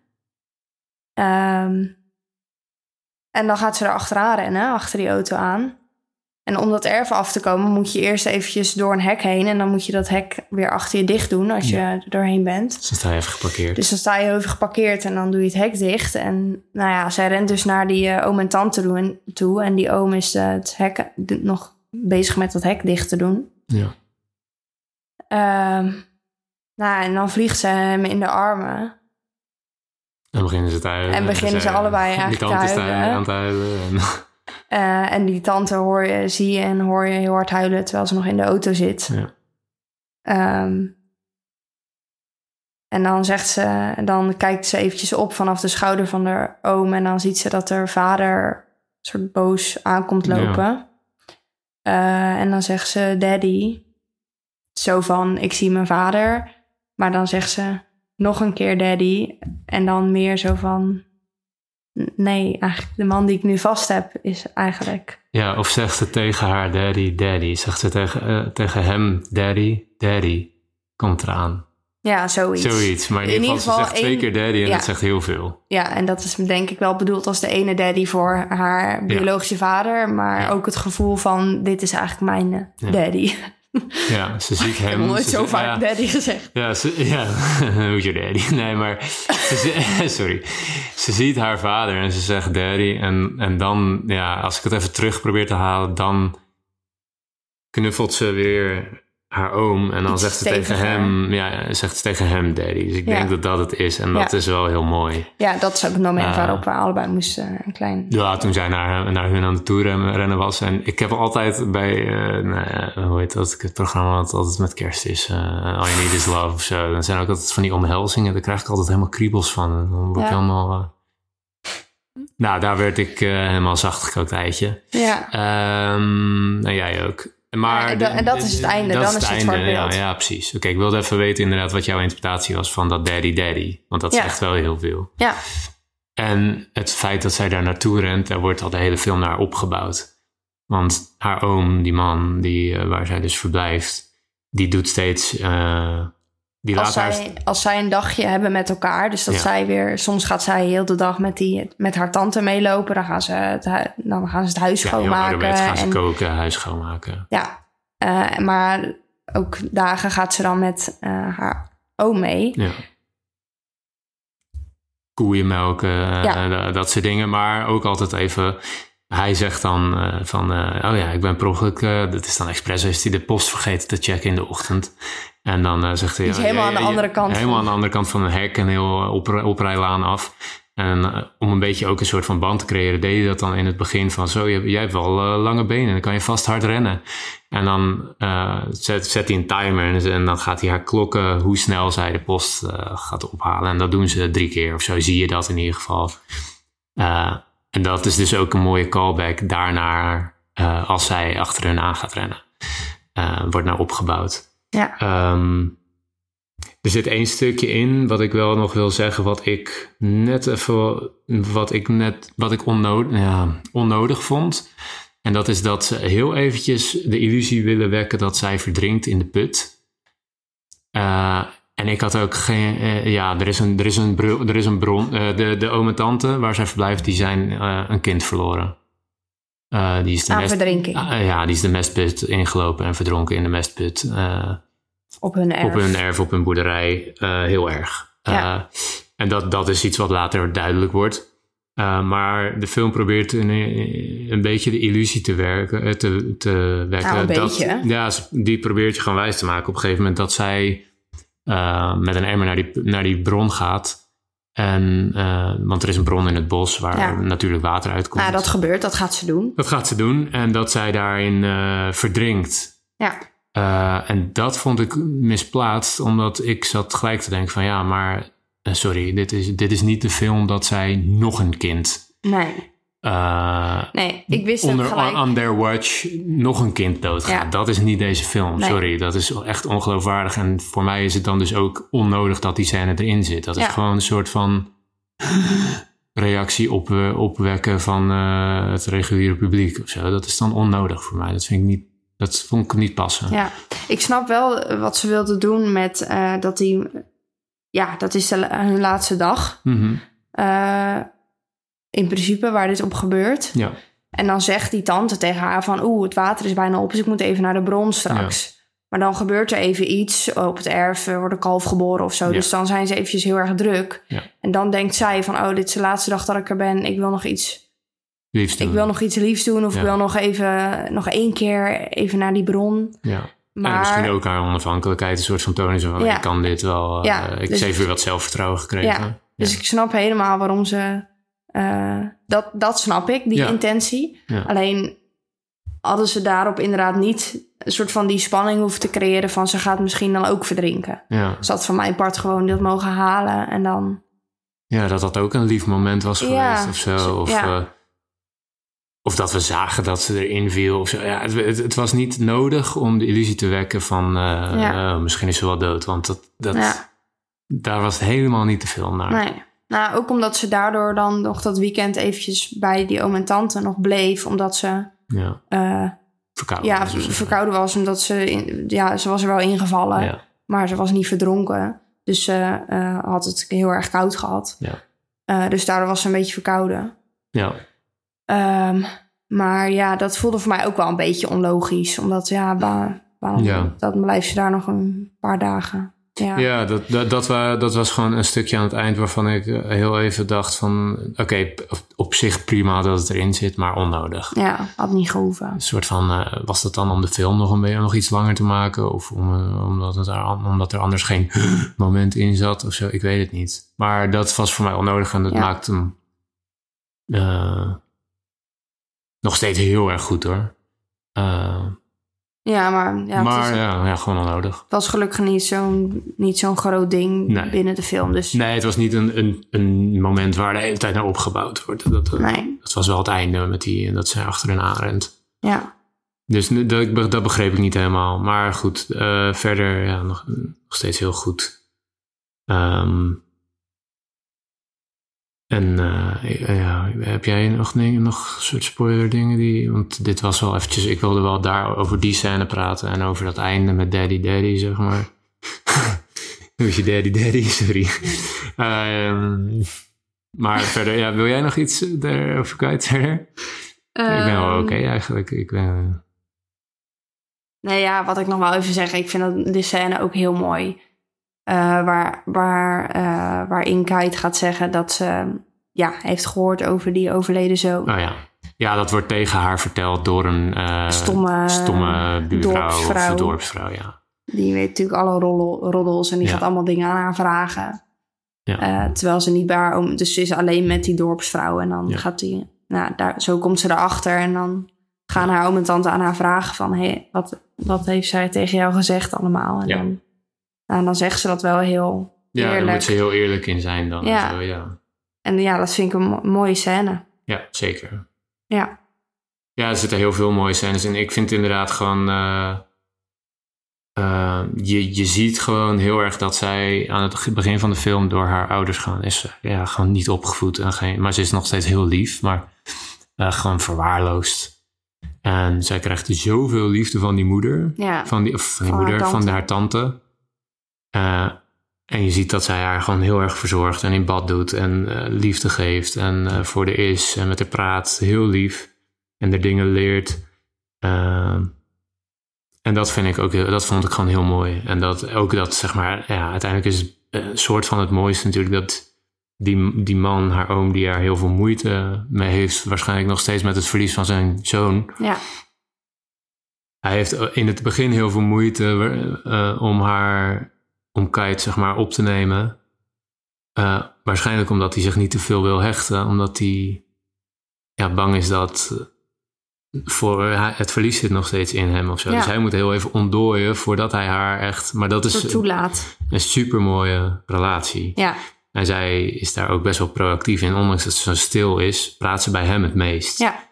Ehm, en dan gaat ze er achteraan rennen, achter die auto aan. En om dat erf af te komen moet je eerst eventjes door een hek heen. En dan moet je dat hek weer achter je dicht doen als Ja. je er doorheen bent. Ze sta je even geparkeerd. Dus dan sta je even geparkeerd en dan doe je het hek dicht. En nou ja, zij rent dus naar die eh, oom en tante toe. En die oom is eh, het hek nog bezig met dat hek dicht te doen. Ja. Ehm, nou, en dan vliegt ze hem in de armen. Dan beginnen ze te huilen. En beginnen ze allebei eigenlijk tante te is huilen. aan het huilen. En, Eh, en die tante hoor je, zie je en hoor je heel hard huilen terwijl ze nog in de auto zit. ja. Ehm, en dan zegt ze, dan kijkt ze eventjes op vanaf de schouder van haar oom. En dan ziet ze dat haar vader soort boos aankomt lopen. Eh, en dan zegt ze daddy. Zo van, ik zie mijn vader. Maar dan zegt ze nog een keer daddy. En dan meer zo van, nee, eigenlijk de man die ik nu vast heb is eigenlijk... ja, of zegt ze tegen haar daddy, daddy. Zegt ze tegen, eh, tegen hem daddy, daddy. Komt eraan. Ja, zoiets. Zoiets. Maar in, In ieder geval, ze zegt twee één- keer daddy en ja. dat zegt heel veel. Ja, en dat is denk ik wel bedoeld als de ene daddy voor haar biologische vader. Maar Ja. ook het gevoel van, dit is eigenlijk mijn eh, Ja. daddy. Ja, ze ziet Ik heb hem. nooit zo vaak ja, daddy gezegd. Ja, ze, ja. who's your daddy? Nee, maar ze, sorry. Ze ziet haar vader en ze zegt daddy. En, en dan, ja, als ik het even terug probeer te halen, dan knuffelt ze weer haar oom. En dan Iets zegt ze tegen hem, ja, zegt ze tegen hem daddy. Dus ik Ja. denk dat dat het is. En dat Ja. is wel heel mooi. Ja, dat is ook het moment Ah. waarop we allebei moesten eh, een klein... Ja, toen zij naar, naar hun aan de tour rennen, was. En ik heb altijd bij, eh, nou ja, hoe heet dat, het programma wat altijd met kerst is. eh All You Need Is Love of zo. Dan zijn ook altijd van die omhelzingen. Daar krijg ik altijd helemaal kriebels van. Dan word ik Ja. helemaal... eh, Nou, daar werd ik eh, helemaal zacht gekookt eitje. Ja, Ehm en jij ook. Maar Ja, en da- en dat is het einde, dan is het einde, zwart ja, beeld. ja, precies. Oké, ik wilde even weten inderdaad wat jouw interpretatie was van dat daddy daddy. Want dat Ja. zegt wel heel veel. ja, En het feit dat zij daar naartoe rent, daar wordt al de hele film naar opgebouwd. Want haar oom, die man die, eh, waar zij dus verblijft, die doet steeds. eh, die als zij, als zij een dagje hebben met elkaar, dus dat Ja. zij weer, soms gaat zij heel de dag met, die, met haar tante meelopen, dan gaan ze het, dan gaan ze het huis Ja, schoonmaken. ouderwets gaan ze en, koken, huis schoonmaken. ja, eh, maar ook dagen gaat ze dan met eh, haar oom mee. Ja. Koeien melken, eh, Ja. dat, soort dingen. Maar ook altijd even. Hij zegt dan van, oh ja, ik ben per ongeluk, dat is dan expres, is hij de post vergeten te checken in de ochtend. En dan eh, zegt hij... Ja, helemaal ja, aan de andere kant Helemaal van- aan de andere kant van een hek en heel eh, op, oprijlaan af. En eh, om een beetje ook een soort van band te creëren, deed hij dat dan in het begin van, zo, je, jij hebt wel lange benen, dan kan je vast hard rennen. En dan zet, zet hij een timer en, dan gaat hij haar klokken hoe snel zij de post gaat ophalen. En dat doen ze drie keer of zo, zie je dat in ieder geval. En dat is dus ook een mooie callback daarnaar eh, als zij achter hun aan gaat rennen. Wordt nou opgebouwd. Ja, Ehm, er zit één stukje in wat ik wel nog wil zeggen, wat ik net even, wat ik net, wat ik onnodig, vond. En dat is dat ze heel eventjes de illusie willen wekken dat zij verdrinkt in de put. Eh, en ik had ook geen, eh, ja, er is een, er is een, er is een bron. eh, de, de oom en tante waar zij verblijft, die zijn een kind verloren. Eh, die is de aan mest- verdrinking Ah, ja, die is de mestput ingelopen en verdronken in de mestput. Eh, op hun erf. op hun erf, op hun boerderij, eh, heel erg. Ja. En dat, dat is iets wat later duidelijk wordt. Maar de film probeert een, een beetje de illusie te, werken, te, te wekken. Nou, een dat, beetje. Ja, die probeert je gewoon wijs te maken op een gegeven moment dat zij met een emmer naar die, naar die bron gaat. En, eh, want er is een bron in het bos waar Ja. natuurlijk water uitkomt. Nou, dat gebeurt, dat gaat ze doen. Dat gaat ze doen en dat zij daarin eh, verdrinkt. Ja, Eh, en dat vond ik misplaatst, omdat ik zat gelijk te denken van ja, maar sorry, dit is, dit is niet de film dat zij nog een kind nee. Eh, Nee, ik wist het onder gelijk. on their watch nog een kind doodgaat. Ja. Dat is niet deze film, Nee. sorry. Dat is echt ongeloofwaardig. En voor mij is het dan dus ook onnodig dat die scène erin zit. Dat is gewoon een soort van reactie op, eh, opwekken van eh, het reguliere publiek of zo. Dat is dan onnodig voor mij. Dat vind ik niet, dat vond ik niet passen. Ja, ik snap wel wat ze wilden doen met dat die... Ja, dat is de, hun laatste dag. Eh, in principe, waar dit op gebeurt. Ja. En dan zegt die tante tegen haar van... Oeh, het water is bijna op, dus ik moet even naar de bron straks. Maar dan gebeurt er even iets. Op het erf eh, wordt een kalf geboren of zo. Ja. Dus dan zijn ze eventjes heel erg druk. Ja. En dan denkt zij van... Oh, dit is de laatste dag dat ik er ben. Ik wil nog iets, ik wil nog iets liefs doen. Of ik wil nog even... Nog één keer even naar die bron. Ja. Maar... En misschien ook haar onafhankelijkheid een soort van. Zo van, Ja. ik kan dit wel. eh, Ja, ik dus- heb weer wat zelfvertrouwen gekregen. Dus ik snap helemaal waarom ze... eh, dat, dat snap ik, die Ja. intentie. Ja. Alleen hadden ze daarop inderdaad niet... een soort van die spanning hoeven te creëren... van ze gaat misschien dan ook verdrinken. Ja. Ze had van mijn part gewoon dat mogen halen en dan... ja, dat dat ook een lief moment was geweest of zo. Of, eh, of dat we zagen dat ze erin viel. Of zo. Ja, het, het, het was niet nodig om de illusie te wekken van... eh, eh, misschien is ze wel dood. Want dat, dat, daar was helemaal niet te veel naar. nee. Nou, ook omdat ze daardoor dan nog dat weekend eventjes bij die oom en tante nog bleef. Omdat ze Ja, eh, verkouden. ja, was het. verkouden was. Omdat ze, in- ja, ze was er wel ingevallen. Ja. Maar ze was niet verdronken. Dus ze eh, had het heel erg koud gehad. Ja. Eh, dus daardoor was ze een beetje verkouden. Ja. Ehm, maar ja, dat voelde voor mij ook wel een beetje onlogisch. Omdat ja, wa- waarom Ja. dan blijft ze daar nog een paar dagen. Ja, ja. Ja, dat, dat, dat, wa- dat was gewoon een stukje aan het eind waarvan ik eh, heel even dacht van... Oké, op zich prima dat het erin zit, maar onnodig. had niet gehoeven. Een soort van, eh, was dat dan om de film nog, een beetje, nog iets langer te maken? Of om, eh, omdat, het er, omdat er anders geen moment in zat of zo? Ik weet het niet. Maar dat was voor mij onnodig en dat Ja. maakt hem nog steeds heel erg goed hoor. Ja, maar, ja, het, maar is- ja, ja, gewoon onnodig. het was gelukkig niet zo'n, niet zo'n groot ding Nee. binnen de film. Dus Nee, het was niet een, een, een moment waar de hele tijd naar opgebouwd wordt. Dat, dat, nee, dat was wel het einde met die, dat zij achter hen aanrent. ja. Dus dat, dat begreep ik niet helemaal. Maar goed, eh, verder ja, nog, nog steeds heel goed. Ehm, en eh, ja, heb jij nog, dingen, nog soort spoiler dingen die... Want dit was wel eventjes... Ik wilde wel daar over die scène praten en over dat einde met Daddy Daddy, zeg maar. Hoe is je Daddy Daddy? Sorry. Ehm, maar verder, ja, wil jij nog iets daarover kwijt verder? ik ben wel Ehm, oké eigenlijk. Ik ben... Nee, ja, wat ik nog wel even zeg. Ik vind dat de scène ook heel mooi. Eh, waar, waar, eh, waarin Kite gaat zeggen dat ze ja, heeft gehoord over die overleden zoon. Oh ja. Ja, dat wordt tegen haar verteld door een eh, Stomme stomme buurvrouw dorpsvrouw. of dorpsvrouw. Ja. Die weet natuurlijk alle roddel- roddels en die Ja. gaat allemaal dingen aan haar vragen. Ja. Terwijl ze niet bij haar oom... Dus ze is alleen met die dorpsvrouw. En dan Ja. gaat die... Nou, daar, zo komt ze erachter. En dan gaan haar oom en tante aan haar vragen van... Hé, wat, wat heeft zij tegen jou gezegd allemaal? En Ja. dan, nou, dan zegt ze dat wel heel ja, daar eerlijk. moet ze heel eerlijk in zijn dan. Ja. En zo, ja. En ja, dat vind ik een mo- mooie scène. ja, zeker. Ja, Ja, er zitten heel veel mooie scènes in. Ik vind inderdaad gewoon... eh, eh, je, je ziet gewoon heel erg dat zij aan het begin van de film door haar ouders gaan. Is ja, gewoon niet opgevoed. En geen, maar ze is nog steeds heel lief, maar eh, gewoon verwaarloosd. En zij krijgt zoveel liefde van die moeder. ja. Van die, of van die Van haar moeder, van haar tante. Eh, en je ziet dat zij haar gewoon heel erg verzorgt en in bad doet en eh, liefde geeft en eh, voor de is en met haar praat, heel lief en er dingen leert. En dat vind ik ook, dat vond ik gewoon heel mooi. En dat ook dat, zeg maar, ja, uiteindelijk is het een soort van het mooiste natuurlijk dat die, die man, haar oom, die daar heel veel moeite mee heeft, waarschijnlijk nog steeds met het verlies van zijn zoon, ja, hij heeft in het begin heel veel moeite om haar, om Kite zeg maar op te nemen. Eh, waarschijnlijk omdat hij zich niet te veel wil hechten, omdat hij ja, bang is dat eh, voor, hij- het verlies zit nog steeds in hem of zo. Ja. Dus hij moet heel even ontdooien voordat hij haar echt. Maar dat is toelaat. een super mooie relatie. Ja, En zij is daar ook best wel proactief in. Ondanks dat ze zo stil is, praat ze bij hem het meest ja,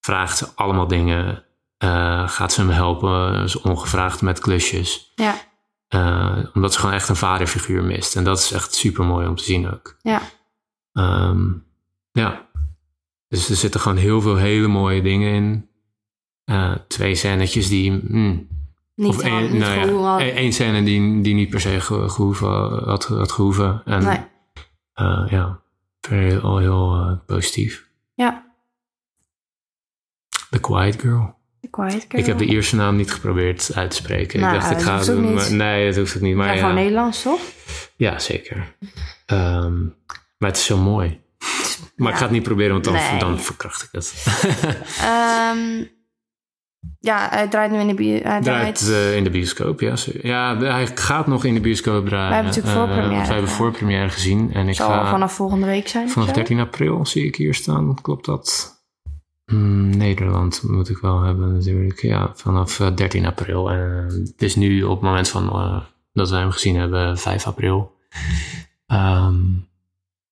vraagt ze allemaal dingen. eh, gaat ze hem helpen, is ongevraagd met klusjes. ja, Eh, omdat ze gewoon echt een vaderfiguur mist. En dat is echt super mooi om te zien ook. ja. Ehm, ja. Dus er zitten gewoon heel veel hele mooie dingen in. Eh, twee scènetjes die... mm, Niet, of één, nou ja, één- scène die, die niet per se ge- gehoeven, had, had gehoeven. En Nee. eh, ja, al heel positief. Ja, The Quiet Girl. The Quiet Girl. Ik heb de eerste naam niet geprobeerd uit te spreken. Nou, ik dacht, ik ga doen. Maar, nee, dat hoeft ook niet. Maar ja, ja, gewoon Nederlands, toch? ja zeker. Ehm, maar het is zo mooi. Maar ik ga het niet proberen, want dan, Nee. dan verkracht ik het. Ehm, ja, hij draait nu in de bi- hij Draait draait. eh, in de bioscoop, ja. Ja, hij gaat nog in de bioscoop draaien. Wij hebben natuurlijk Eh, voorpremière hebben gezien. En ik zal ga vanaf volgende week zijn. vanaf zo? 13 april zie ik hier staan. Klopt dat? Hmm, Nederland moet ik wel hebben natuurlijk. Ja, vanaf eh, 13 april. En eh, het is nu op het moment van eh, dat wij hem gezien hebben, 5 april. Ehm,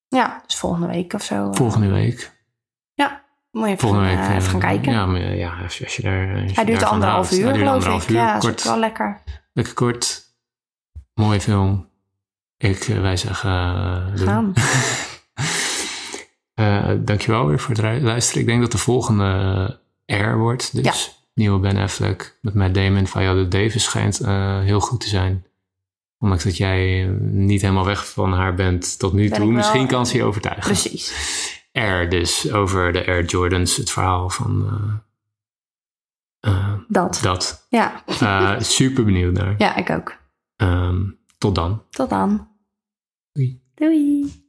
Ja, dus volgende week of zo. eh, volgende week. Moet je even, Volgende week. eh, even eh, gaan kijken. Ja, maar, ja als, je- als je daar. als hij duurt anderhalf uur, geloof anderhalf ik. uur. Ja, is kort, ook wel lekker. lekker kort. Mooie film. Ik, eh, wij zeggen. eh, doen. Gaan. Eh, dankjewel weer voor het luisteren. Ik denk dat de volgende eh, Air wordt. Dus nieuwe Ben Affleck met Matt Damon. Viola Davis schijnt eh, heel goed te zijn. Ondanks dat jij niet helemaal weg van haar bent tot nu Ben toe. Misschien kan ze je overtuigen. Precies. Air dus, over de Air Jordans. Het verhaal van eh, eh, Dat. dat. Ja. Eh, super benieuwd naar. ja, ik ook. Ehm, tot dan. Tot dan. Doei. Doei.